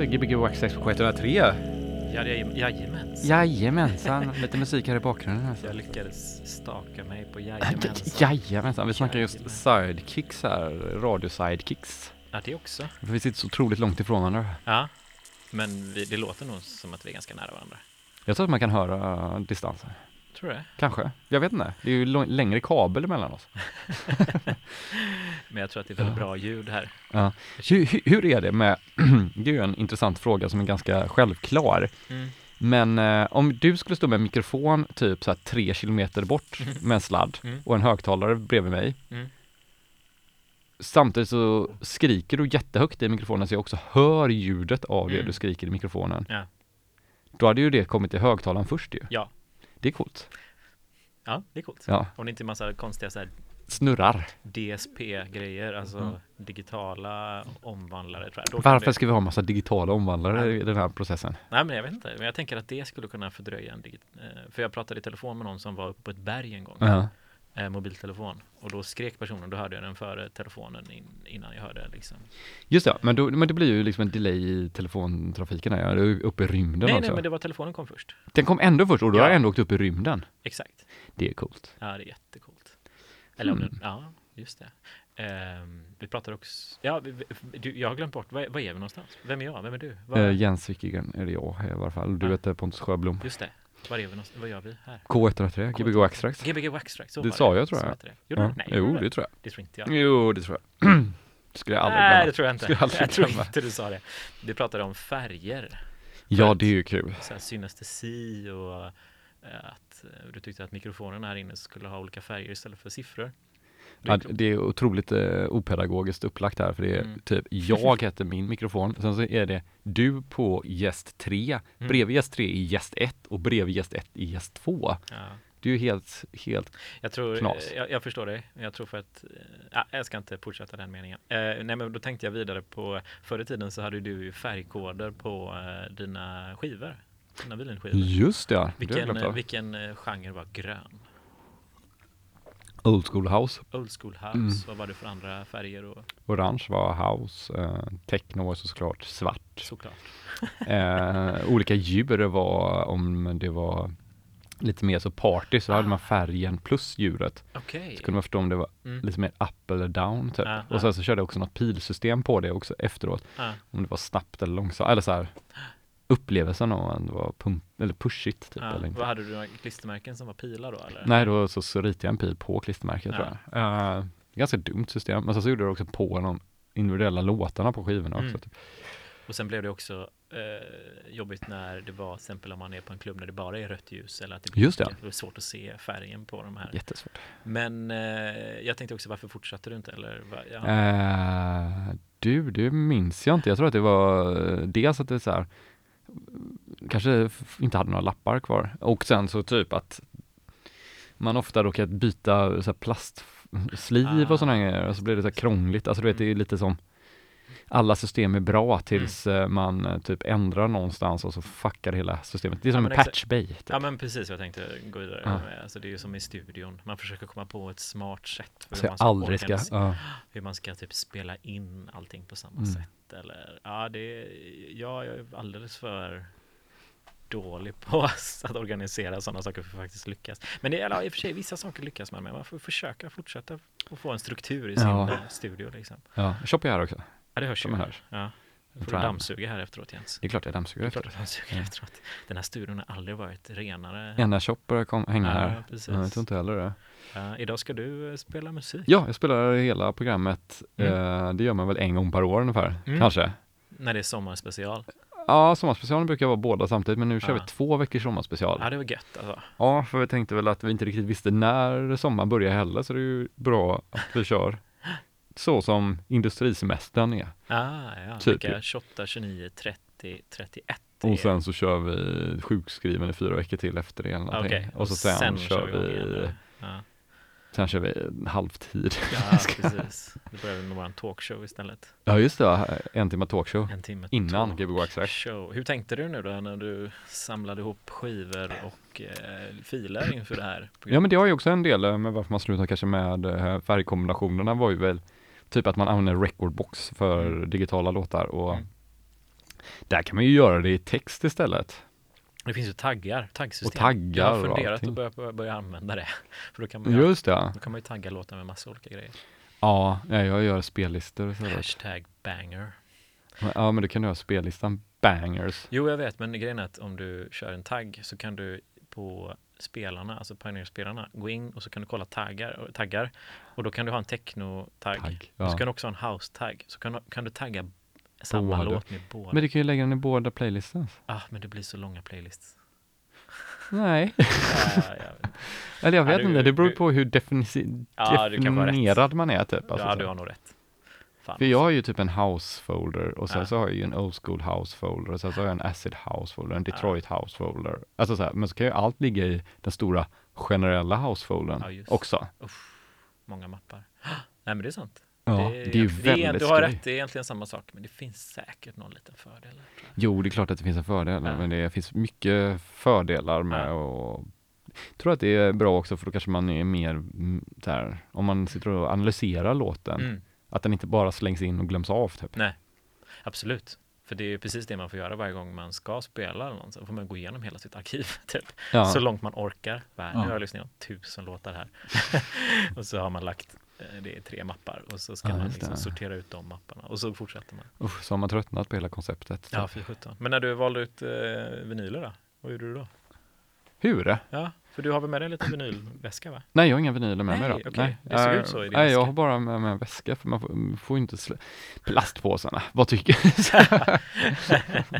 Ja, det Gbg på 103. Ja, jajam- jajamens. Jajamensan, lite musik här i bakgrunden. Alltså. Jag lyckades staka mig på jajamens. Jajamensan, vi snackar just sidekicks här, radio-sidekicks. Ja, det också. För vi sitter så otroligt långt ifrån varandra. Ja, men vi, det låter nog som att vi är ganska nära varandra. Jag tror att man kan höra distansen. Tror du det? Kanske. Jag vet inte. Det är ju längre kabel emellan oss. Men jag tror att det är väldigt bra ljud här. Ja. Hur- hur är det med, det är ju en intressant fråga som är ganska självklar. Mm. Men eh, om du skulle stå med en mikrofon typ så här tre kilometer bort med en sladd Mm. och en högtalare bredvid mig. Mm. Samtidigt så skriker du jättehögt i mikrofonen så jag också hör ljudet av det Mm. du skriker i mikrofonen. Ja. Då hade ju det kommit till högtalaren först ju. Ja. Det är coolt. Ja, det är coolt. Ja. Om det inte är massa konstiga så här Snurrar. DSP-grejer, alltså Mm. digitala omvandlare. Tror jag. Då Varför det... ska vi ha massa digitala omvandlare i den här processen? Nej, men jag vet inte. Men jag tänker att det skulle kunna fördröja en digit... eh, För jag pratade i telefon med någon som var uppe på ett berg en gång. Ja. eh, mobiltelefon. Och då skrek personen, då hörde jag den före telefonen in, innan jag hörde liksom. Just det, men, då, men det blir ju liksom en delay i telefontrafiken här, uppe i rymden Nej, också. nej, men det var telefonen kom först. Den kom ändå först och då Ja. har jag ändå åkt upp i rymden. Exakt. Det är coolt. Ja, det är jättecoolt. Eller om Mm. det, ja, just det. Ehm, vi pratar också, ja, vi, du, jag har glömt bort, var är vi någonstans? Vem är jag? Vem är du? Var, Eh, Jens Wickegren är det jag i alla fall. Du Ja. heter Pontus Sjöblom. Just det. Var är vi någonstans? Vad gör vi här? K103, Gbg Waxtrax. Gbg Waxtrack, så Det sa jag, tror jag. det. Gjorde Ja. du? Nej, Jo, du det tror jag. Det tror inte jag. Jo, det tror jag. Skulle jag aldrig Nej, glömma. det tror jag inte. Skulle jag aldrig Jag tror inte du sa det. Vi pratade om färger. Ja, det är ju kul. så här synestesi och eh, att eh, du tyckte att mikrofonen här inne skulle ha olika färger istället för siffror. Det är Ja, det är otroligt eh, opedagogiskt upplagt här för det är Mm. typ jag heter min mikrofon, sen så är det du på gäst 3, Mm. bredvid gäst 3 i gäst 1 och bredvid gäst 1 i gäst 2. ja. Det är ju helt, helt, Jag tror, Knas. jag, jag förstår dig. Jag tror för att, eh, ja, jag ska inte fortsätta den meningen. Eh, nej men då tänkte jag vidare på, förr i tiden så hade du färgkoder på eh, dina skivor. Dina vinylskivor. just det, ja, det Vilken, av. vilken eh, genre var grön? Old school house, Old school house, Mm. vad var det för andra färger och orange var house, eh, techno var såklart svart. såklart. Eh, olika djur var, om det var lite mer så party så hade man färgen plus djuret. Okej. Så kunde man förstå om det var Mm. lite mer up eller down typ. Ja, och sen så körde jag också något pilsystem på det också efteråt. Ja. Om det var snabbt eller långsamt, eller så här upplevelsen om det var pump, eller pushigt typ Ja. eller inte. Vad hade du några klistermärken som var pilar då eller? Nej, då så, så ritade jag en pil på klistermärket Ja. tror jag. Eh, ganska dumt system, men sen så gjorde jag också på de individuella låtarna på skivorna också. Mm. Typ. Och sen blev det också eh, jobbigt när det var till exempel om man är på en klubb när det bara är rött ljus eller att det blir Just det. Det är svårt att se färgen på de här. Jättesvårt. Men eh, jag tänkte också varför fortsatte du inte eller? Va, ja. Eh, du, det minns jag inte. Jag tror att det var eh, dels att det så här kanske inte hade några lappar kvar och sen så typ att man ofta råkat byta så här plastsliv Ah. och sådana grejer och så blir det så här krångligt. Alltså du vet, det är lite som alla system är bra tills eh, man eh, typ ändrar någonstans och så fuckar hela systemet. Det är Ja, som men en patch bay. Typ. ja men precis jag tänkte gå vidare Ja. med. Alltså det är ju som i studion. Man försöker komma på ett smart sätt för hur man ska, aldrig ska, ja. hur man ska typ spela in allting på samma Mm. sätt. Eller ja, det ja, jag är alldeles för dålig på att organisera sådana saker för att faktiskt lyckas. Men det är ja, i och för sig vissa saker lyckas man med. Man får försöka fortsätta och få en struktur i sin Ja. eh, studio liksom. ja. Jag här också. Ja, det hörs Som ju. hörs. Ja. Får du dammsuga här efteråt Jens? Det är klart jag dammsuger Det är efter. klart du dammsuger Ja. efteråt. Den här studion har aldrig varit renare. Ena shop börjar kom, hänga Ja, här. precis. Ja, Jag tror inte heller det. Ja, idag ska du eh, spela musik. Ja, jag spelar hela programmet. Mm. Eh, det gör man väl en gång per år ungefär, Mm. kanske. När det är sommarspecial. Ja, sommarspecialen brukar vara båda samtidigt, men nu kör Ja. vi två veckors sommarspecial. Ja, det var gött alltså. Ja, för vi tänkte väl att vi inte riktigt visste när sommaren börjar heller, så det är ju bra att vi kör så som industrisemestern är. Ah, ja. Typ. Vilka 28, 29, 30, 31 Och sen så kör vi sjukskriven i fyra veckor till efter det eller. Okej, Och så sen, kör igång igen vi. Ja, sen kör vi halvtid. ja precis. Då börjar vi med våran talkshow istället. Ja, just det, en timme talkshow. En timme Innan talk Gbg Waxtrack. show. Hur tänkte du nu då när du samlade ihop skivor och eh, filer inför det här? Ja men det har ju också en del eh, med varför man slutar kanske med eh, färgkombinationerna var ju väl typ att man använder recordbox för Mm. digitala låtar och Mm. Där kan man ju göra det i text istället. Det finns ju taggar, taggsystem. Och taggar Jag har och funderat allting. att börja, börja, använda det. För då kan man, ju- Just det. då kan man ju tagga låtar med massa olika grejer. Ja, ja, jag gör spellistor istället. Hashtag banger. Ja, men du kan göra spellistan bangers. Jo, jag vet, men grejen är att om du kör en tagg så kan du på spelarna, alltså Pioneer-spelarna, gå in och så kan du kolla taggar, taggar och då kan du ha en techno-tagg. Tagg, Och så ja. kan du också ha en house-tagg. Så kan, kan du tagga samma Båda. låt med båda. Men du kan ju lägga den i båda playlisten. ah, men det blir så långa playlists. Nej. Ja, jag vet. Eller jag Ja, du- inte, det beror på hur defini- Ja, definierad man är typ. Alltså, ja, du har nog rätt. Fan. För jag har ju typ en house folder och sen Ja. så har jag ju en old school house folder och sen så har jag en acid house folder, en Detroit house folder. Alltså så här, men så kan ju allt ligga i den stora generella house foldern Ja, också. Uff, många mappar. Nej, men det är sant. Ja, det är ju det är, väldigt Du har rätt, det är egentligen samma sak, men det finns säkert någon liten fördel. Jo, det är klart att det finns en fördel, Ja. men det finns mycket fördelar med Ja. och jag tror att det är bra också för då kanske man är mer mm, så här, om man sitter och analyserar låten, Mm. Att den inte bara slängs in och glöms av typ. Nej, absolut. För det är ju precis det man får göra varje gång man ska spela eller något. Så får man gå igenom hela sitt arkiv, typ. Ja. Så långt man orkar. Bara, Nu har jag lyssnat igenom tusen låtar här. och så har man lagt, eh, det är tre mappar. Och så ska Ja, man liksom sortera ut de mapparna. Och så fortsätter man. Usch, så har man tröttnat på hela konceptet. Ja, fy sjutton. Men när du valde ut eh, vinyler då? Vad gjorde du då? Hur? Ja, för du har väl med dig en liten vinylväska va? Nej, jag har inga vinyler med mig Nej, då. okej. Det såg Eh, ut så i din Nej, jag väska. har bara med mig en väska för man får, man får ju inte slä... Plastpåsarna, vad tycker du?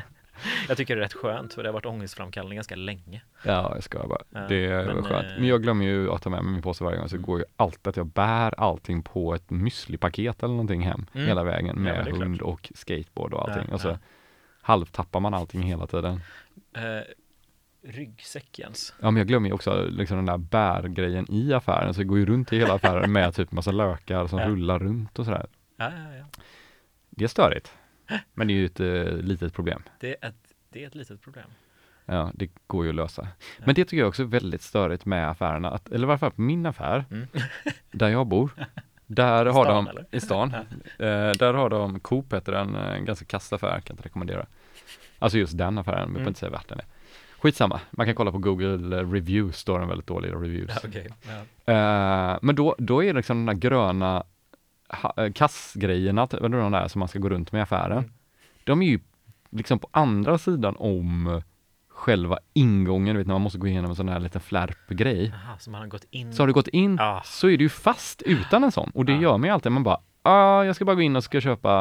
Jag tycker det är rätt skönt för det har varit ångestframkallande ganska länge. Ja, jag ska bara. Ja, det är men, skönt. eh, Men jag glömmer ju att ta med mig min påse varje gång, så det Mm. går ju alltid att jag bär allting på ett müslipaket eller någonting hem Mm. hela vägen Ja, med det klart. hund och skateboard och allting. Ja, och så ja. halvtappar man allting hela tiden. Eh, ryggsäck Jens. Ja, men jag glömmer ju också liksom den där bärgrejen i affären, så jag går ju runt i hela affären med typ massa lökar som Ja. rullar runt och sådär. Ja, ja, ja. Det är störigt. Men det är ju ett eh, litet problem. Det är ett, det är ett litet problem. Ja, det går ju att lösa. Men det tycker jag också är väldigt störigt med affärerna, att, eller på min affär, Mm. där jag bor, där har stan, de, eller? i stan, eh, där har de, Coop heter den, en ganska kass affär, kan inte rekommendera. Alltså just den affären, vi Mm. behöver inte säga vart den är. Skitsamma, man kan kolla på Google eh, Reviews, står den väldigt dåliga reviews. Okej. Ja. Eh, men då, då är det liksom de där gröna eh, kassgrejerna, typ, de där som man ska gå runt med i affären. Mm. De är ju liksom på andra sidan om själva ingången, du vet när man måste gå igenom en sån här liten flärpgrej. Så man har gått in. Så har du gått in Ah. så är du ju fast utan en sån och det Ah. gör man ju alltid, man bara ah, jag ska bara gå in och ska köpa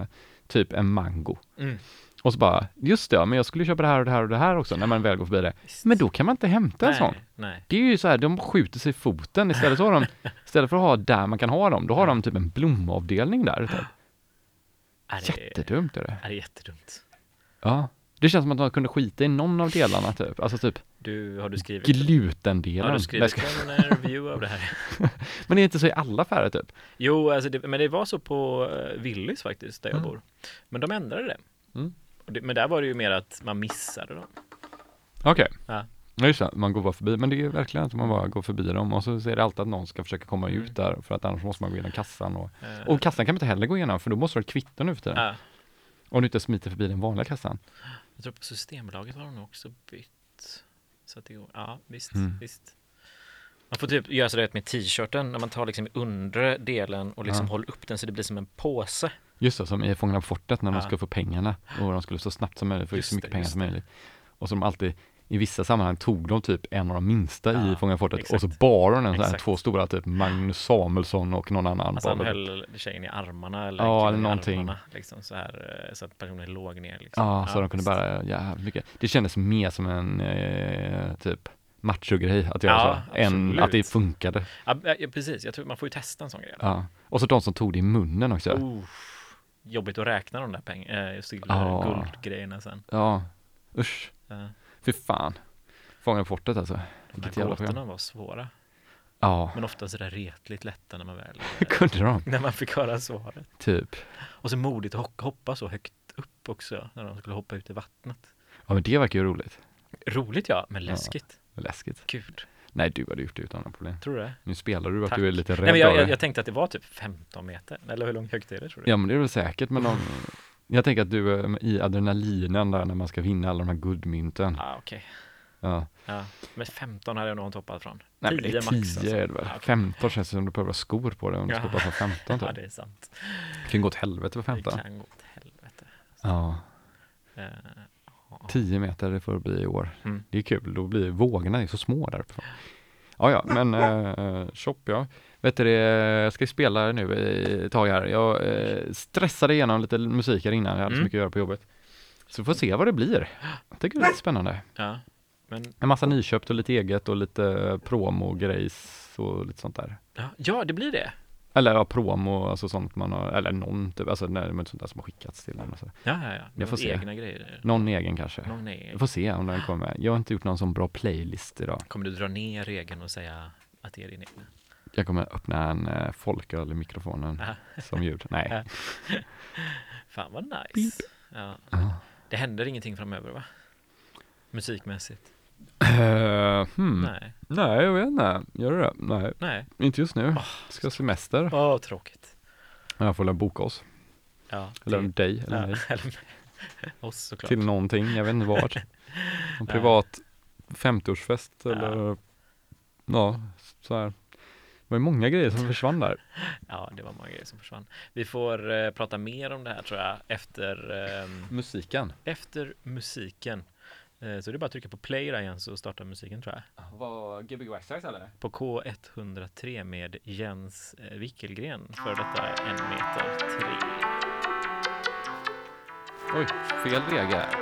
eh, typ en mango. Mm. Och så bara, just det, ja, men jag skulle köpa det här och det här och det här också när man väl går förbi det. Men då kan man inte hämta en nej, sån. Nej. Det är ju så här, de skjuter sig i foten istället så har de, istället för att ha där man kan ha dem, då har de typ en blomavdelning där. Typ. Är det, Jättedumt är det. är det jättedumt. Ja. Det känns som att man kunde skita i någon av delarna typ, alltså typ Du, har du skrivit? glutendelen. Har du Nej, skrivit ska- en eh, review av det här? Men det är inte så i alla affärer typ. Jo, alltså det, men det var så på uh, Willys faktiskt, där jag Mm. bor. Men de ändrade det. Mm. Men där var det ju mer att man missade dem. Okej. Ja. Ja just det, man går bara förbi, men det är verkligen att man bara går förbi dem och så är det alltid att någon ska försöka komma Mm. ut där för att annars måste man gå igenom kassan och, Eh, och kassan kan man inte heller gå igenom för då måste du ha ett kvitto nu för tiden. ja. Om du inte smiter förbi den vanliga kassan. Jag tror på Systembolaget har de också bytt. Så att det går, ja visst, Mm. visst. Man får typ göra sådär med t-shirten när man tar liksom undre delen och liksom håller upp den så det blir som en påse. Just det, som i Fångarna på fortet när de Ja. ska få pengarna och de skulle så snabbt som möjligt få Just så mycket det, pengar som möjligt. Och de alltid, i vissa sammanhang tog de typ en av de minsta Ja, i Fångarna på fortet exakt. och så bar de den så här, två stora typ Magnus Samuelsson och någon annan. Alltså han höll tjejen i armarna eller Ja, eller någonting. armarna, liksom så här eh, så att personen låg ner liksom. Ja, så de kunde bära jävligt mycket. Det kändes mer som en eh, typ machogrej att göra Ja, så, än att det funkade. Ja, ja, precis, jag tror man får ju testa en sån grej. Ja. Och så de som tog det i munnen också. Oh, jobbigt att räkna de där pengarna, äh, Ja. guldgrejerna sen. Ja, usch, Ja. fy fan. Fångarna på fortet alltså. Vilket jävla program. var svåra, Ja, men ofta sådär retligt lätta när man väl kunde de? när man fick höra svaret. Typ. Och så modigt att ho- hoppa så högt upp också när de skulle hoppa ut i vattnet. Ja, men det verkar ju roligt. Roligt ja, men Ja. läskigt. Läskigt. Gud, Nej, du hade gjort det utan några problem. tror du det? Nu spelar du att Tack. du är lite rädd Nej, men jag, jag, det. jag tänkte att det var typ 15 meter, eller hur långt högt är det tror du? Ja, men det är väl säkert, men de, Jag tänker att du är i adrenalinen där när man ska vinna alla de här guldmynten. Ja, okej. Ja. Ja. Men 15 hade jag nog inte hoppat från. Nej, men det är 10 10 max, alltså. är det väl? Ja, okej. 15 känns det som du behöver skor på dig om du ska Ja. hoppa från 15 Ja, typ. det är sant. Det kan gå åt helvete för Det 15. kan gå åt helvete. Ja, Eh, ja. 10 meter får det bli i år. Mm. Det är kul, då blir vågorna är så små där uppe. Ja, ja, men eh, shop ja. Vet du det, jag ska spela nu i ett tag här. Jag eh, stressade igenom lite musik här innan, jag hade så Mm. mycket att göra på jobbet. Så vi får se vad det blir. Jag tycker det är lite spännande. ja. Men En massa nyköpt och lite eget och lite promo-grejs och lite sånt där. ja, ja, det blir det. Eller ja, promo, alltså sånt man har, eller någon typ, alltså nej, men sånt där som har skickats till en. och så. Ja, ja, ja. Jag får se. Egna grejer. Någon egen kanske. Någon är... Vi får se om den kommer. Jag har inte gjort någon sån bra playlist idag. Kommer du dra ner regeln och säga att det är din egna? Jag kommer öppna en eh, folköl i mikrofonen som ljud. Nej. Fan vad nice. Ja. Det händer ingenting framöver va? Musikmässigt? Eh, hmm. Nej. Nej. jag vet inte. Gör det det? Nej, Nej. inte just nu. Ska ha semester. Åh, tråkigt. Jag får väl boka oss. Ja, Eller till- dig, eller ja, mig. eller. Oss såklart. Till någonting, jag vet inte vad. En privat 50-årsfest Ja. eller ja, så här. Det var ju många grejer som försvann där. Ja, det var många grejer som försvann. Vi får eh, prata mer om det här tror jag efter, ehm, Musiken. efter musiken. Eh, så det är bara att trycka på play där igen så startar musiken tror jag. Var Gbg Waxax eller? På K103 med Jens eh, Wickelgren för detta en meter tre. Oj, fel regel.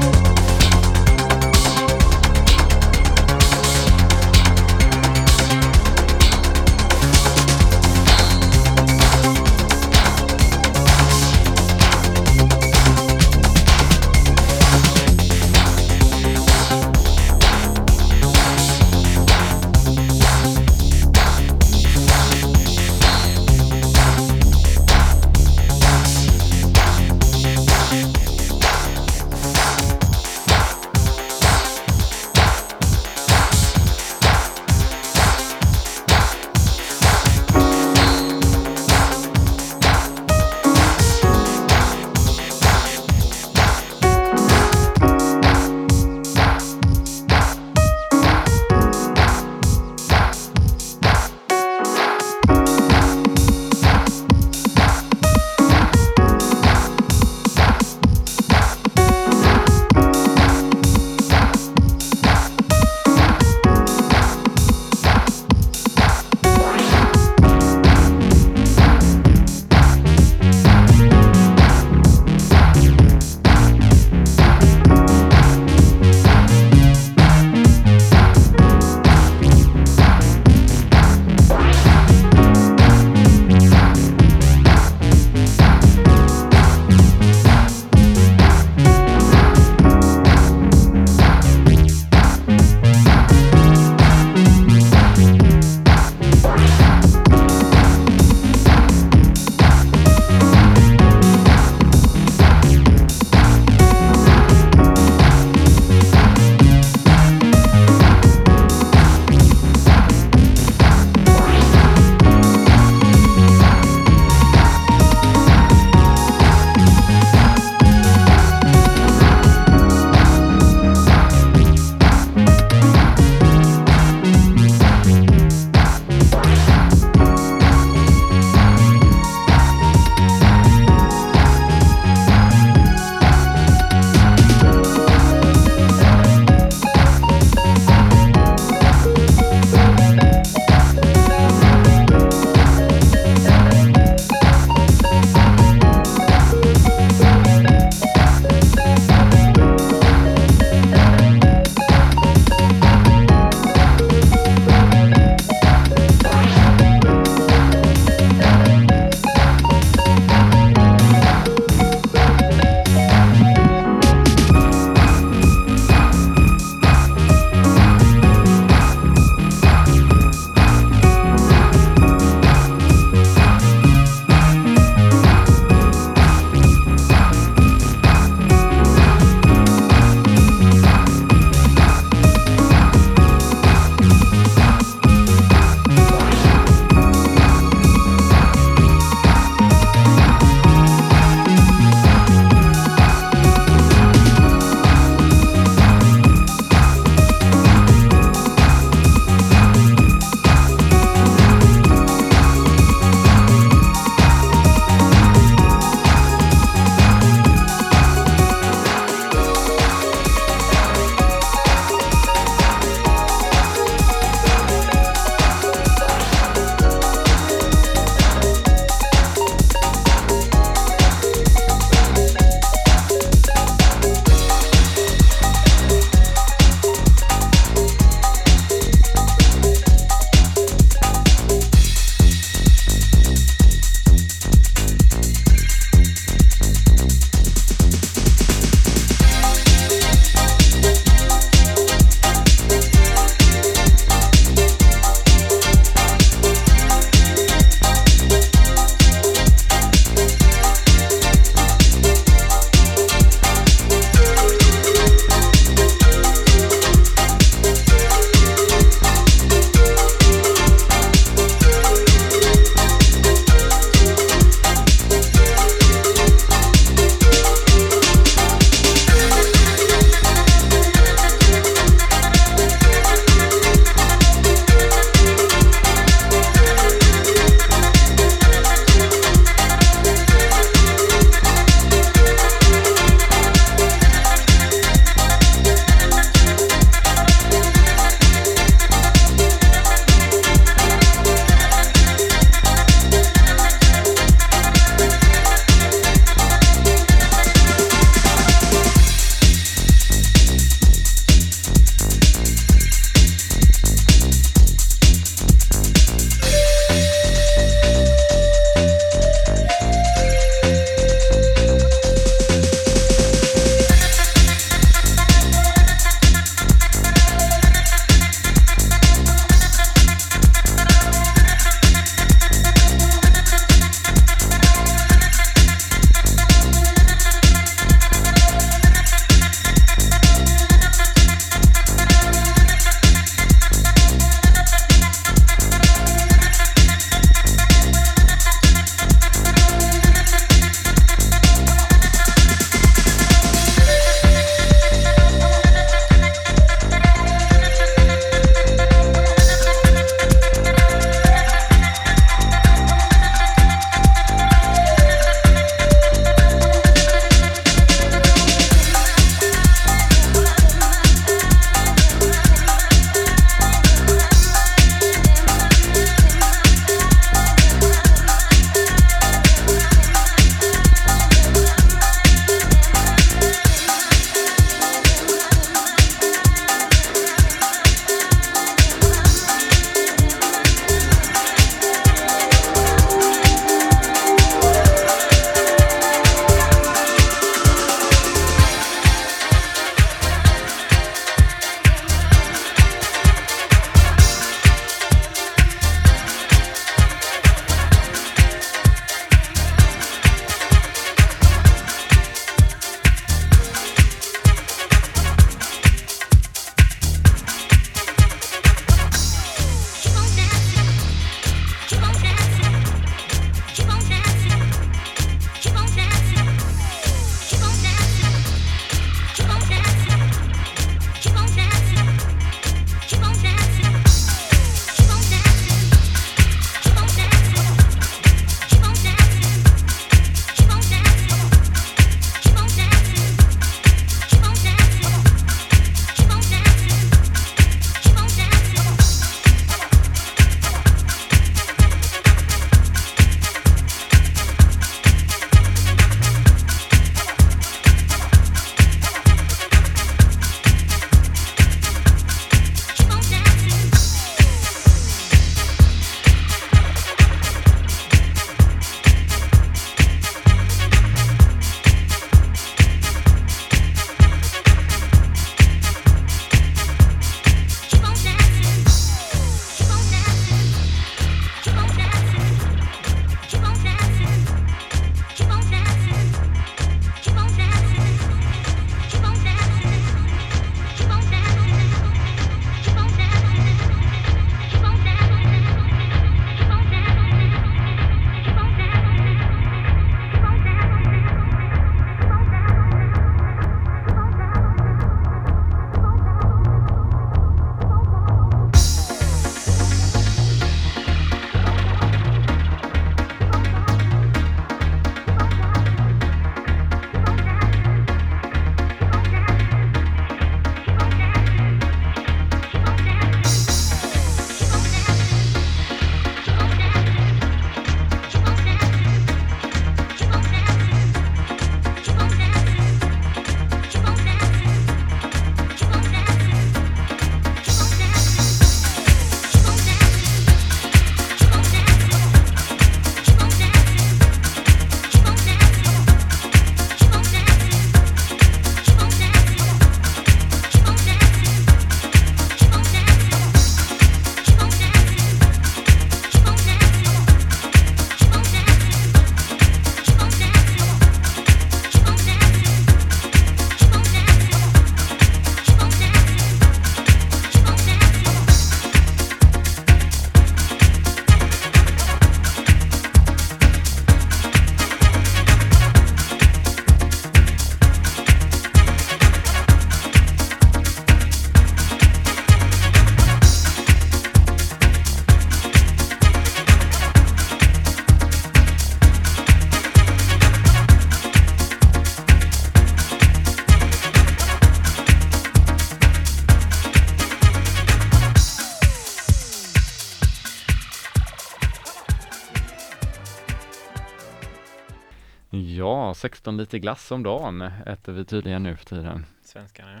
16 liter glass om dagen äter vi tydligen nu för tiden. Svenskarna, ja.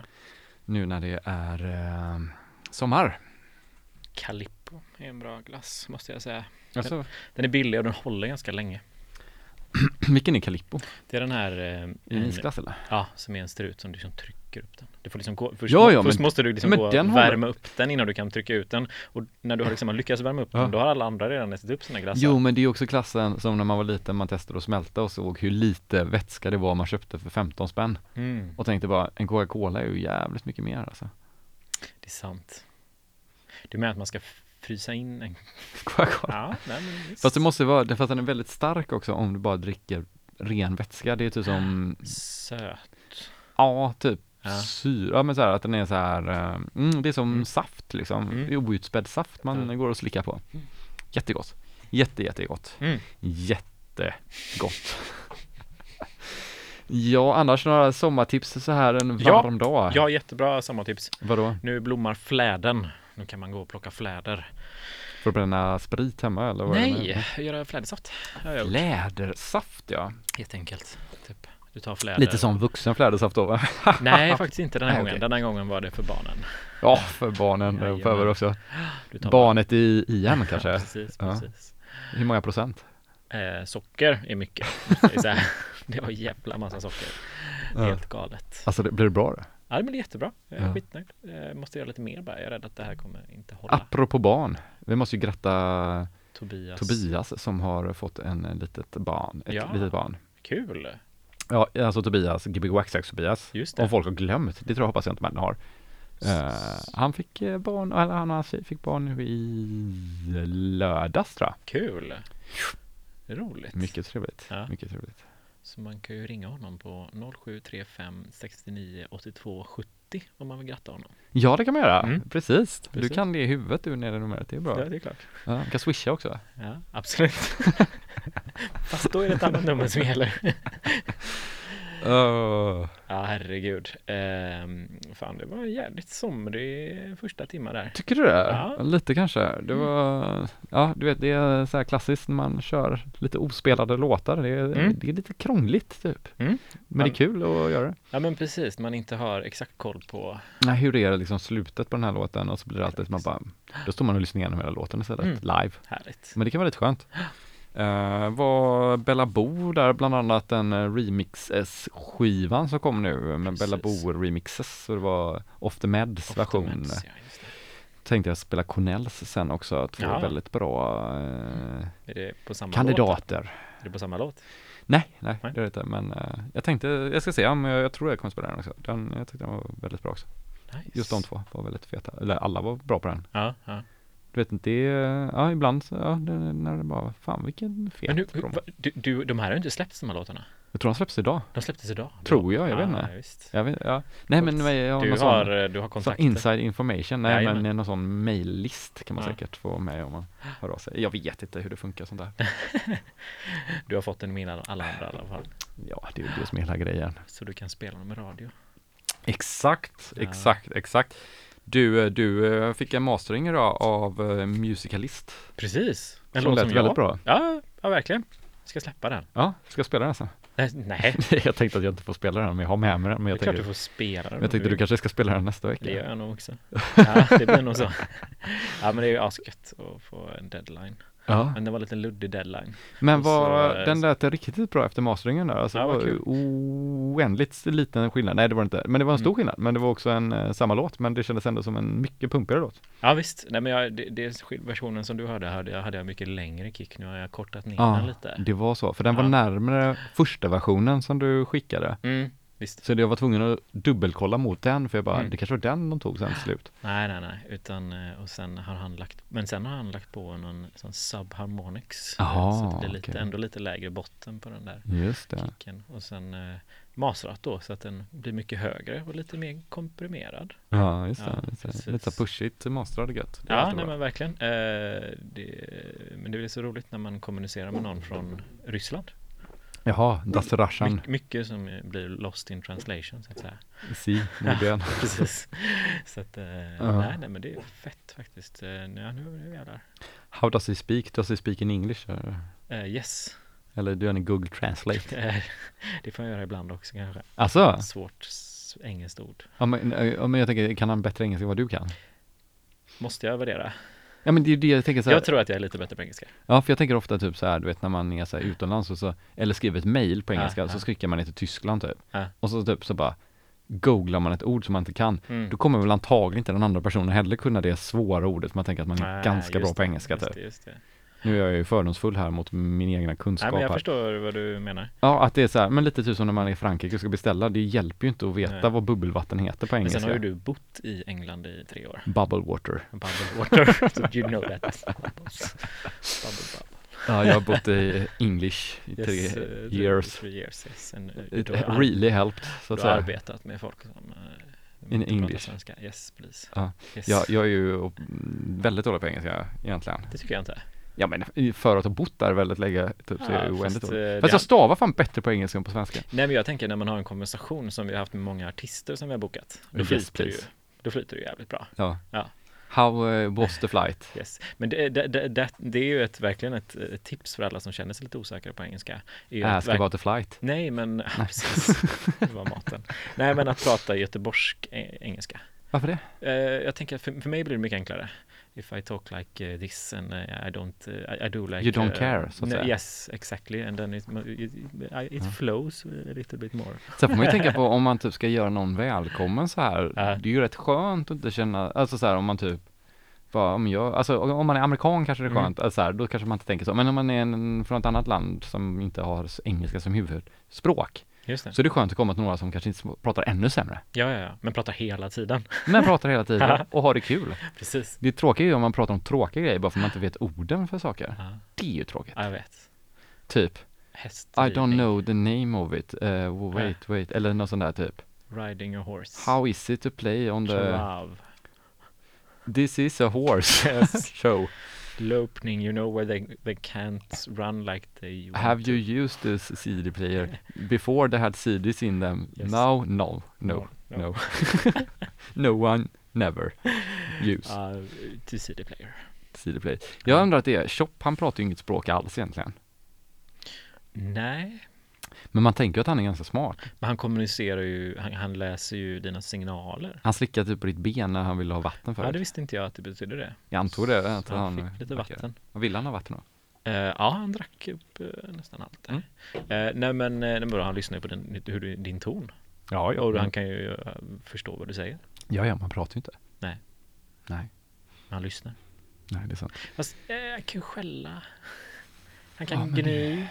Nu när det är eh, sommar. Calippo är en bra glass, måste jag säga. Alltså, Den är billig och den håller ganska länge. vilken är Calippo? Det är den här... Eh, isglass eller? Ja, som är en strut som du liksom trycker upp den. Du får liksom gå, först, Ja, ja, först men- måste du liksom gå och har- värma upp den innan du kan trycka ut den. Och när du har liksom lyckats värma upp Ja. den, då har alla andra redan ätit upp sina glassar. Jo, men det är också klassen som när man var liten, man testade att smälta och såg hur lite vätska det var man köpte för 15 spänn. Mm, Och tänkte bara, en Coca-Cola är ju jävligt mycket mer alltså. det är sant. Du menar att man ska frysa in en... Coca-Cola. Ja, nej men visst. Fast det måste vara, fast den är väldigt stark också om du bara dricker ren vätska. Det är typ som, Söt. ja, typ Ja. syra, ja, men så här att den är så här, eh, mm, det är som Mm. saft liksom. Mm. Outspädd saft man Ja. går och slickar på. Jättegott. Jätte, jättegott. Mm. Jättegott. ja, annars några sommartips så här en Ja. varm dag? Ja, jättebra sommartips. Vadå? Nu blommar fläden. Nu kan man gå och plocka fläder. Får du bränna sprit hemma eller? vad är det Nej, göra flädersaft. har jag gjort. Lädersaft ja. Helt enkelt. Du tar fläder. Lite som vuxen flädersaft då va? Nej, faktiskt inte den här Nej, gången. okej. Den här gången var det för barnen. Ja, för barnen och för också. Barnet i igen Ja, kanske? precis, Ja. precis. Hur många procent? Eh, socker är mycket. säga. det var jävla massa socker. Ja. Helt galet. Alltså det, blir det bra då? Ja, det blir jättebra. Jag är Ja. skitnöjd. Jag måste göra lite mer bara. Jag är rädd att det här kommer inte hålla. Apropå barn, vi måste ju gratta Tobias. Tobias som har fått en eh, litet barn, ett Ja. litet barn. Kul. Ja, alltså Tobias, Gbg Waxax Tobias. Just det. Om folk har glömt, det tror jag hoppas jag inte männen har. Eh, han fick eh, barn, eller han och hans tjej fick barn nu i lördags tror jag. Kul. Roligt. Mycket trevligt. Ja. Mycket trevligt. Så man kan ju ringa honom på 0735 69 82 70 om man vill gratta honom. Ja, det kan man göra. Mm. Precis. Du Precis. kan det i huvudet du nere i numret, det är bra. Ja, det är klart. Ja, du kan swisha också. Ja, absolut. Fast då är det ett annat nummer som gäller. Uh, Ja, herregud. Ehm, fan, det var en jävligt somrig första timmar där. tycker du det? Ja. Lite kanske. Det var, ja du vet det är så här klassiskt när man kör lite ospelade låtar. Det är, Mm. det är lite krångligt typ. Mm. Men det är kul att göra det. Ja, men precis. Man inte har exakt koll på. Nej, hur det är liksom slutet på den här låten och så blir det alltid som man bara, då står man och lyssnar igenom hela låten istället, Mm. live. Härligt. Men det kan vara lite skönt. Uh, var Bella Bo där bland annat den uh, remixes-skivan som kom nu med Precis. Bella Bo remixes så det var Off the Meds version. Optimeds, ja, just det. Tänkte jag spela Cornells sen också, två Ja. väldigt bra eh, på samma låt? kandidater. Är det på samma låt? Nej, nej, Nej. det är det inte. Men eh, jag tänkte, jag ska se om jag, jag tror jag kommer spela den också. Den, jag tyckte den var väldigt bra också. Nice. Just de två var väldigt feta. Eller alla var bra på den. Ja, ja. Vet inte, det, ja ibland så, ja, det, när det bara, fan vilken fet Men nu, promo. va- du, du, de här har ju inte släppts de här låtarna. Jag tror de släpps idag. De släpptes idag. Tror jag, jag vet ja, inte. Jag vet, ja. Nej men jag har Du någon har, sån, du har kontakter. inside information. Nej Jajamän. men någon sån maillist kan man Ja. säkert få med om man hör av sig. Jag vet inte hur det funkar sånt där. Du har fått en min alla andra i alla fall. Ja, det är ju det som är hela grejen. Så du kan spela dem i radio. Exakt, Ja. exakt, exakt. Du, eh, du eh, fick en mastering idag av eh, Musicalist. Precis. En Som låt lät som väldigt jag. bra. Ja, ja, verkligen. Ska släppa den. Ja, ska jag spela den sen? Nej, nej. jag tänkte att jag inte får spela den, men jag har med mig den. Men det är jag klart tänkte, du får spela den. jag tänkte du kanske ska spela den nästa vecka? Det gör jag nog också. Ja, det blir nog så. Ja, men det är ju asgött att få en deadline. Ja. Men det var lite luddig deadline. Men vad, så, eh, den lät riktigt bra efter masteringen där. Alltså, Ja, det var kul. oändligt liten skillnad. Nej, det var det inte. Men det var en stor Mm. skillnad. Men det var också en eh, samma låt. Men det kändes ändå som en mycket pumpigare låt. Ja visst, nej men jag, det, det versionen som du hörde hade jag, hade jag mycket längre kick. Nu har jag kortat ner den lite. det var så. För den var Ja. närmare första versionen som du skickade. Mm, visst. Så jag var tvungen att dubbelkolla mot den. För jag bara, Mm. det kanske var den de tog sen till slut. Nej, nej, nej, utan eh, och sen har han lagt, men sen har han lagt på någon sån subharmonics. eh, Jaha, så det blir lite, okej. ändå lite lägre botten på den där Just det. kicken. Och sen eh, masrat då så att den blir mycket högre och lite mer komprimerad. Ja, just det. Ja, lite, precis. lite så pushigt mastrad gött. Det är Ja, nej men verkligen. Eh, det, men det är väl så roligt när man kommunicerar med någon från Ryssland. Jaha, Das Russian. My, mycket som blir lost in translation så att säga. Si, muy bien. Precis. Så att, eh, Ja. nej, nej men det är fett faktiskt. Ja, nu, nu jävlar. How does he speak? Does he speak in English? Eh, yes. Eller du gör en Google Translate? Det får jag göra ibland också kanske. Alltså? Svårt engelskt ord. Ja men, ja, men jag tänker, kan han bättre engelska än vad du kan? Måste jag värdera? Ja men det är ju det jag tänker så här, Jag tror att jag är lite bättre på engelska. Ja för jag tänker ofta typ så här, du vet när man är så här utomlands och så, eller skriver ett mail på Ja, engelska, ja. så skickar man det till Tyskland typ. Ja. Och så typ så bara googlar man ett ord som man inte kan. Mm. Då kommer väl antagligen inte den andra personen heller kunna det svåra ordet, för man tänker att man är ganska bra på engelska just typ. det, just det. Nu är jag ju fördomsfull här mot min egna Nej kunskap men jag här. förstår vad du menar. Ja, att det är så här, men lite typ som när man är i Frankrike och ska beställa, det hjälper ju inte att veta Nej. vad bubbelvatten heter på Men engelska. sen har ju du bott i England i tre år. Bubble water. Bubble water, so you know that. Bubble, bubble. Ja, jag har bott i English i tre Yes, three- years. Three years, yes. And, uh, It really helped, så att du har säga. arbetat med folk som uh, In English. svenska. Yes, please. Ja. Yes. Jag, jag är ju väldigt dålig på engelska egentligen. Det tycker jag inte. Ja men för att ha bott där väldigt länge, typ, så är Ja, oändligt fast, eh, Fast det- jag stavar fan bättre på engelska än på svenska. Nej men jag tänker när man har en konversation som vi har haft med många artister som vi har bokat. Då Yes, flyter det ju. Då flyter det jävligt bra. Ja. Ja. How eh, was the flight? Yes. Men det, det, det, det, det är ju ett, verkligen ett, ett tips för alla som känner sig lite osäkra på engelska. Ask about the flight. Nej men, ja, precis. Det var maten. Nej men att prata göteborgsk engelska. Varför det? Eh, jag tänker att för, för mig blir det mycket enklare. If I talk like uh, this and uh, I don't, uh, I, I do like You don't uh, care, så att säga. Yes, exactly. And then it, it, it Ja. flows a little bit more. Sen får man ju tänka på om man typ ska göra någon välkommen så här. Ja. Det är ju rätt skönt att inte känna, alltså så här om man typ bara, om jag, alltså om man är amerikan kanske det är Mm. skönt, alltså så här, då kanske man inte tänker så. Men om man är en, från ett annat land som inte har engelska som huvudspråk, Just det. så är det skönt att komma till några som kanske inte pratar ännu sämre. Ja, ja, ja. Men pratar hela tiden. Men pratar hela tiden och har det kul. Precis. Det tråkiga är ju om man pratar om tråkiga grejer bara för att man inte vet orden för saker. Ja, Det är ju tråkigt. ja, jag vet. Typ, Häst. I don't know the name of it, uh, wait, wait, eller något sånt där typ. Riding a horse. How is it to play on the, Trav. this is a horse Yes. show. Lopning, you know where they, they can't run like they Have to. you used this CD player? Before they had CDs in them. Yes. Now, no, no, no. no one never use Uh, to CD player. CD player. Jag undrar att det är, Chop han pratar ju inget språk alls egentligen. Nej, Men man tänker att han är ganska smart. men han kommunicerar ju, han, han läser ju dina signaler. Han slickar typ på ditt ben när han ville ha vatten Ja, förut. det visste inte jag att det betydde det. Jag antog det, att Så han, han fick lite vatten. Vad vill han ha vatten då? Eh, ja, han drack upp eh, nästan allt där. Eh, nej men, men han lyssnar ju på din, hur din ton. Ja, Och han kan ju förstå vad du säger. Ja, ja, man pratar ju inte. Nej. Nej, Han lyssnar. nej det är sant. Fast han kan ju skälla. Han Ja, kan men- gny.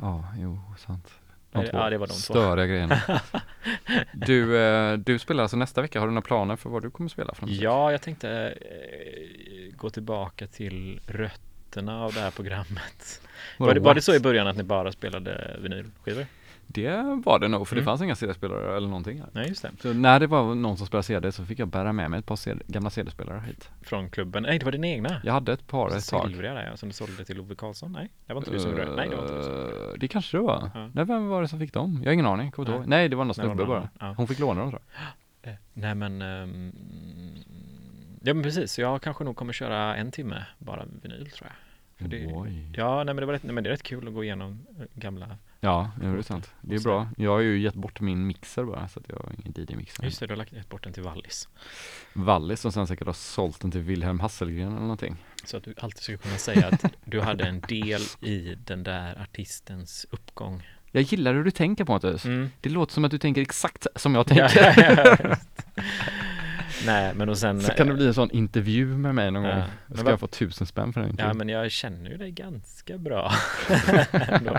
Ja, jo, sant. Ja, De det- två ja, det var de två. störiga grejerna. Du, eh, du spelar alltså nästa vecka. Har du några planer för vad du kommer spela för? Ja, jag tänkte eh, gå tillbaka till rötterna av det här programmet. Var det, var det så i början att ni bara spelade vinylskivor? Det var det nog, för det Mm. fanns inga CD-spelare eller någonting här. Nej, just det. Så när det var någon som spelade CD så fick jag bära med mig ett par CD, gamla CD-spelare hit. Från klubben. Nej, det var din egna. Jag hade ett par ett tag. Silvriga där, ja, som du sålde till Ove Karlsson. Nej, det var inte du som gjorde det. Nej, det var inte du som Eh, Det kanske det var. Ja. Nej, vem var det som fick dem? Jag har ingen aning, kommer inte Nej. ihåg. Nej, det var någon det snubbe bara. Ja. Hon fick låna dem tror jag. Eh, Nej men ehm, Ja men precis, jag kanske nog kommer köra en timme bara vinyl tror jag. För det, Oj. ja nej men det var rätt, nej, men det är rätt kul att gå igenom eh, gamla Ja, det är sant. Det är bra. Jag har ju gett bort min mixer bara, så att jag har ingen DJ-mixer. Just det, du har lagt gett bort den till Wallis. Wallis som sen säkert har sålt den till Wilhelm Hasselgren eller någonting. Så att du alltid ska kunna säga att du hade en del i den där artistens uppgång. Jag gillar hur du tänker Pontus. Mm. Det låter som att du tänker exakt som jag Ja, tänker. ja, ja, just. Nej men och sen Så kan det bli en sån intervju med mig någon Ja. gång. Men Ska jag få tusen spänn för den Ja men jag känner ju dig ganska bra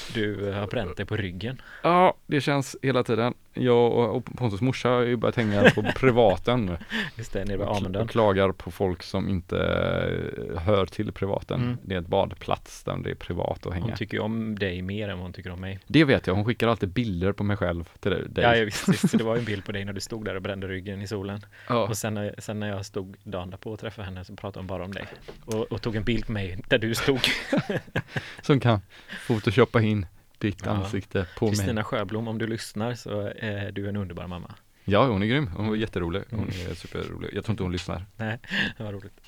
Du har bränt dig på ryggen. Ja, det känns hela tiden. Jag och Pontus morsa har ju börjat hänga på privaten. Just det, nere vid och, Amundön. och klagar på folk som inte eh, hör till privaten. Mm. Det är ett badplats där det är privat att hänga. Hon tycker ju om dig mer än vad hon tycker om mig. Det vet jag, hon skickar alltid bilder på mig själv till dig. Ja, jag visste, visst, det var ju en bild på dig när du stod där och brände ryggen i solen. Ja. Och sen när, sen när jag stod dagen därpå och träffade henne så pratade hon bara om dig. Och, och tog en bild på mig där du stod. Som kan photoshoppa in ditt Ja. ansikte på mig. Kristina Sjöblom, om du lyssnar så är du en underbar mamma. Ja, hon är grym. Hon var jätterolig. Hon Mm. är superrolig. Jag tror inte hon lyssnar. Nej, det var roligt.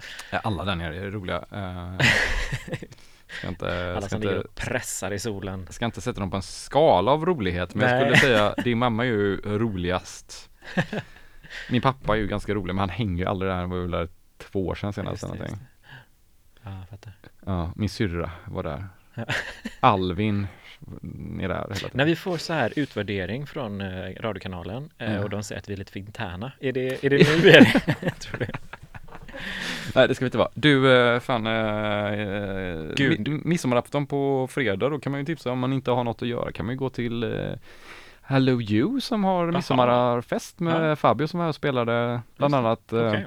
Alla där nere är roliga. Eh, Ska inte, Alla som ligger och pressar i solen. ska inte sätta dem på en skala av rolighet, men jag Nej. skulle säga din mamma är ju roligast. Min pappa är ju ganska rolig, men han hänger ju aldrig där. Han var ju där två år sedan senast Just det, just det. Ja, jag fattar. Ja, min syrra var där. Alvin är där hela tiden. När vi får så här utvärdering från eh, radiokanalen eh, Ja. och de säger att vi är lite för interna, är det, är det nu vi är det? Tror? Nej det ska vi inte vara. Du, eh, fan, eh, Gud. mi- midsommarafton på fredag då kan man ju tipsa om man inte har något att göra kan man ju gå till eh, Hello You som har midsommarfest med Ja. Fabio som var här och spelade bland annat eh, Okej.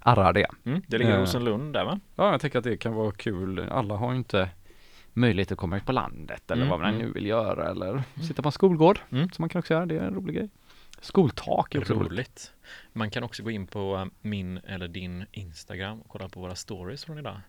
Arrarde. Mm, det ligger i Eh. Rosenlund där va? Ja, jag tänker att det kan vara kul. Alla har ju inte möjlighet att komma ut på landet eller Mm, vad man mm. nu vill göra eller sitta på en skolgård Mm. som man kan också göra. Det är en rolig grej. Skoltak är också roligt. Roligt. Man kan också gå in på min eller din Instagram och kolla på våra stories från idag.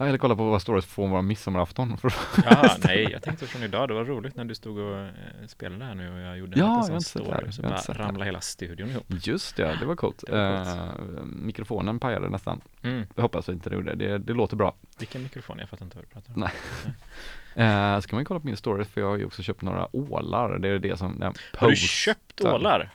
Ja, eller kolla på våra stories från vår midsommarafton. Ja, nej, jag tänkte från idag. Det var roligt när du stod och eh, spelade här nu och jag gjorde Ja, en har liten sån story så bara ramlade hela studion ihop. Just det, det var coolt. Det var coolt. Eh, mikrofonen pajade nästan. Mm. Jag hoppas att inte det gjorde det. det. Låter bra. Vilken mikrofon? Jag fattar inte vad du pratar om. Nej. Eh, ska man kolla på min story för jag har ju också köpt några ålar. Det är det som den Har du köpt ålar?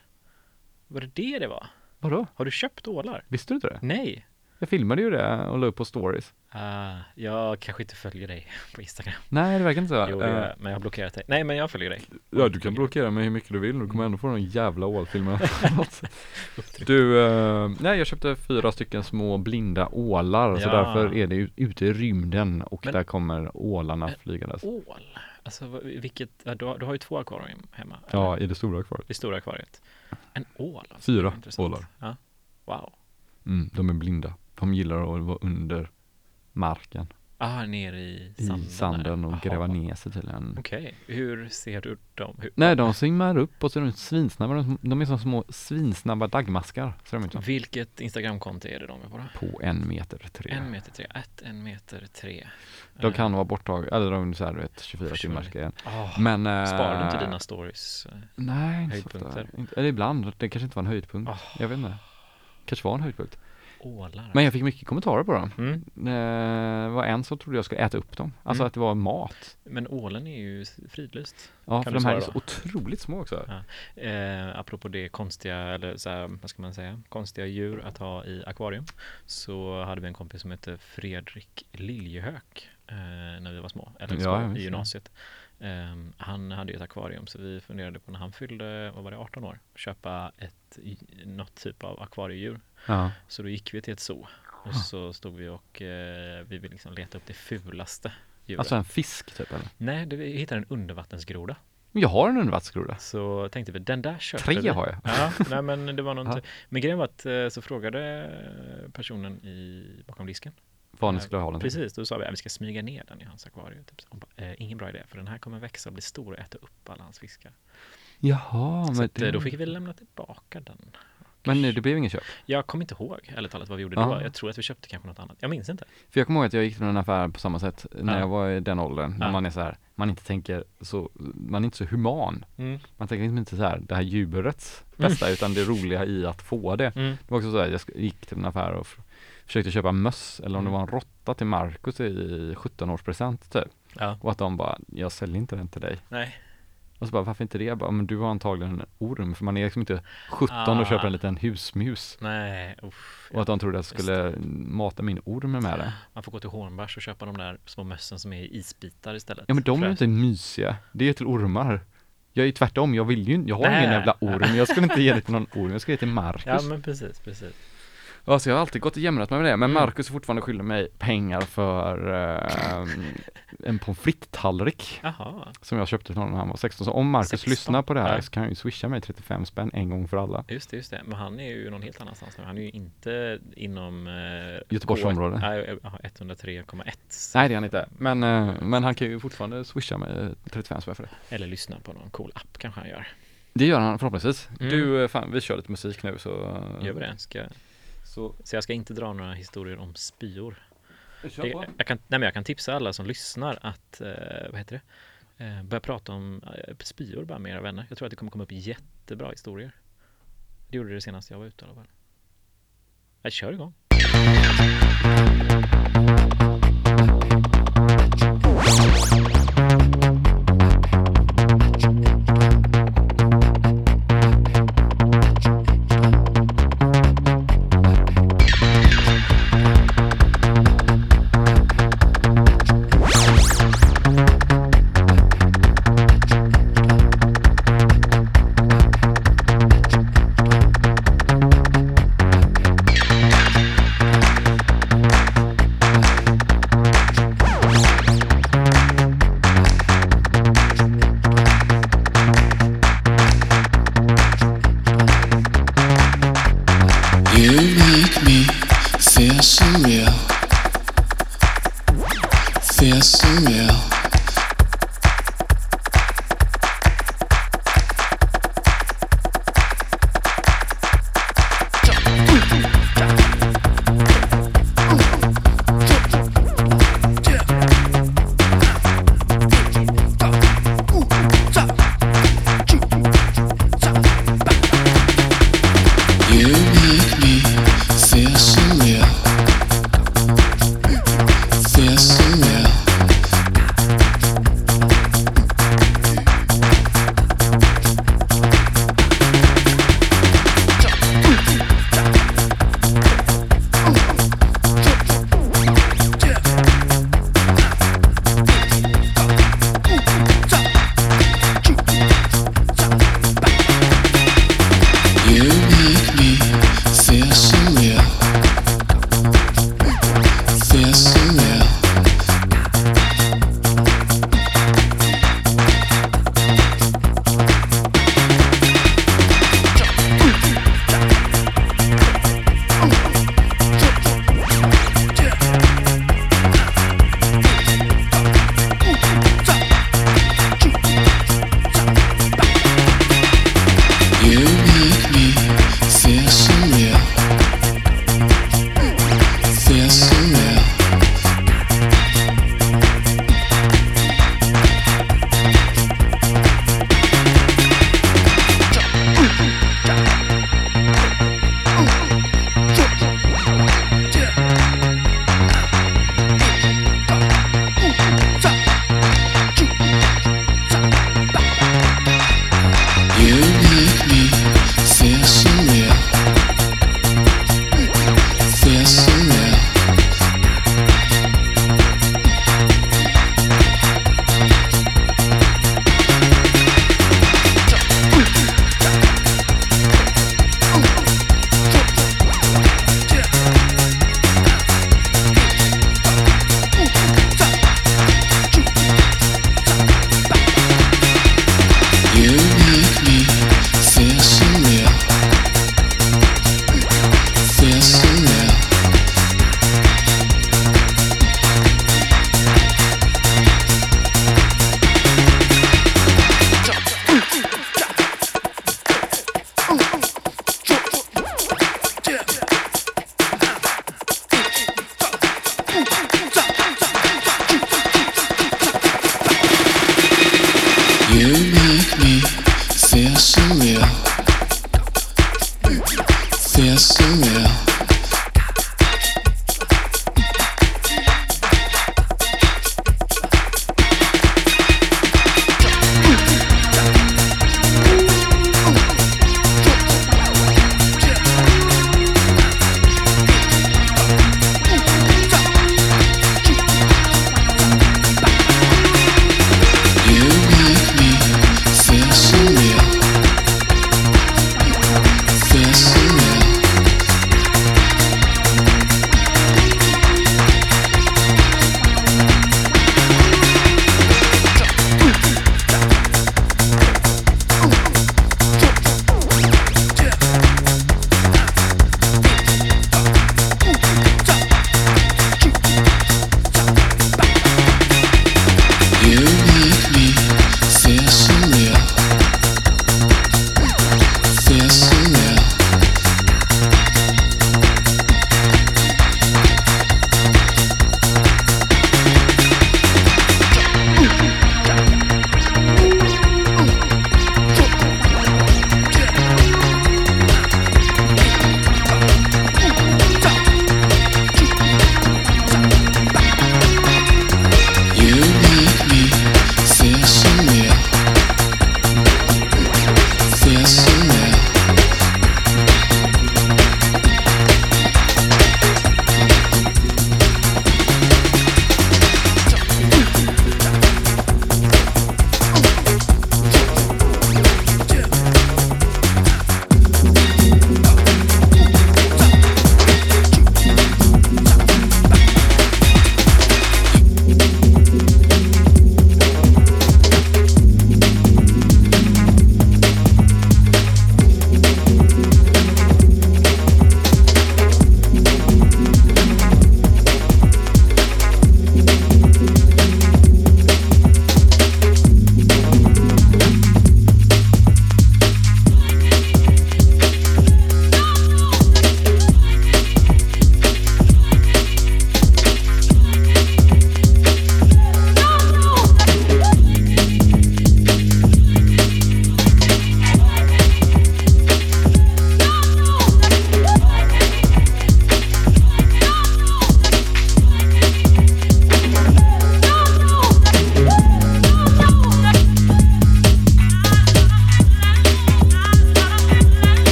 Var det det det var? Vadå? Har du köpt ålar? Visste du inte det? Nej. Jag filmade ju det och la upp på stories. Ah, jag kanske inte följer dig på Instagram. Nej, det verkar inte så. Jo, det Eh, gör jag, men jag har blockerat dig. Nej, men jag följer dig. Ja, du kan blockera mig hur mycket du vill. Du kommer ändå få de jävla ålfilmerna. du, eh, nej jag köpte fyra stycken små blinda ålar. Så Ja. därför är det ute i rymden och Men- där kommer ålarna flygandes. Ål? Alltså, vilket, ja, du, har, du har ju två akvarium hemma. Ja, eller? i det stora akvariet. Det stora akvariet. En ål? Alltså. Fyra ålar. Ja. Wow. Mm, de är blinda. De gillar att vara under marken. Ah, nere i I sanden. sanden där. och Jaha. gräva ner sig tydligen. Okej, hur ser du dem? Hur, Nej, de simmar upp och så är de svinsnabba. De- De är som små svinsnabba dagmaskar. Så de är inte Vilket Instagramkonto är det de är på då? på en meter tre. En meter tre, ett, en meter tre. De Eh, kan vara borttagna, eller de är så här, vet, 24 Försvunnit. timmars grejen. ah, Men... eh, Sparar du inte dina stories? eh? Nej, inte så ofta. Eller ibland. Det kanske inte var en höjdpunkt. Ah. Jag vet inte. Kanske var en höjdpunkt. Ålar? Men jag fick mycket kommentarer på dem. Mm. Eh, Det var en som trodde jag skulle äta upp dem. Alltså Mm. att det var mat. Men ålen är ju fridlyst. Ja, Kan för de här är så otroligt små också. Ja. Eh, apropå det konstiga, eller så här, vad ska man säga, konstiga djur att ha i akvarium. Så hade vi en kompis som hette Fredrik Liljehök eh, när vi var små, eller Ja, jag visste i gymnasiet. Eh, han hade ju ett akvarium så vi funderade på när han fyllde, vad var det, 18 år, köpa ett, något typ av akvariedjur. Ja. Så då gick vi till ett zoo och så stod vi och eh, vi ville liksom leta upp det fulaste djuret. Alltså en fisk typ eller? Nej, det, vi hittade en undervattensgroda. Jag har en undervattensgroda. Så tänkte vi, den där köper Tre vi. har jag. Ja, nej men det var någon Ja. Men grejen var att eh, så frågade eh, personen i, bakom disken. Vad ni Ja, skulle ha den till. Precis, då sa vi att vi ska smyga ner den i hans akvarium. Typ. Hon bara, eh, ingen bra idé, för den här kommer växa och bli stor och äta upp alla hans fiskar. Jaha, så men, att, eh, det... då fick vi lämna tillbaka den. Men det blev ingen köp. Jag kommer inte ihåg, ärligt talat, vad vi gjorde Ah. då. Jag tror att vi köpte kanske något annat. Jag minns inte. För jag kommer ihåg att jag gick till en affär på samma sätt när Ja. jag var i den åldern. När Ja. man är så här, man inte tänker så, man är inte så human. Mm. Man tänker liksom inte så här, det här djurets bästa, utan det roliga i att få det. Mm. Det var också så här, jag gick till en affär och försökte köpa möss, eller om det Mm. var en råtta till Marcus i 17-årspresent typ. Ja. Och att de bara, jag säljer inte den till dig. Nej. Och så bara, varför inte det? Jag bara, men du har antagligen en orm, för man är liksom inte 17 och Ah. köper en liten husmus. Nej, usch. Och att de trodde att jag skulle mata min orm med det. Man får gå till Hornbach och köpa de där små mössen som är isbitar istället. Ja men de är ju inte mysiga. Det är till ormar. Jag är ju tvärtom, jag vill ju jag har Nej. ingen jävla orm. Jag skulle inte ge det till någon orm, jag ska ge det till Marcus. Ja, men precis, precis. Så jag har alltid gått och jämrat mig med det. Men Mm. Marcus är fortfarande skyldig mig pengar för eh, en pommes frites-tallrik. Som jag köpte till honom när han var 16. Så om Marcus 16? lyssnar på det här Ja. så kan han ju swisha mig 35 spänn en gång för alla. just det, just det. Men han är ju någon helt annanstans nu. Han är ju inte inom eh, Göteborgs K- område. Nej, ja, 103,1. Nej det är han inte. Men, eh, men han kan ju fortfarande swisha mig 35 spänn för det. Eller lyssna på någon cool app kanske han gör. Det gör han förhoppningsvis. Mm. Du, eh, fan vi kör lite musik nu så. eh, Gör vi det? Ska, Så, så jag ska inte dra några historier om spyor. på. jag, kan, nej, men jag kan tipsa alla som lyssnar att, eh, vad heter det? Eh, börja prata om eh, spyor bara med era vänner. Jag tror att det kommer komma upp jättebra historier. Det gjorde det senast jag var ute i alla fall. Jag kör igång.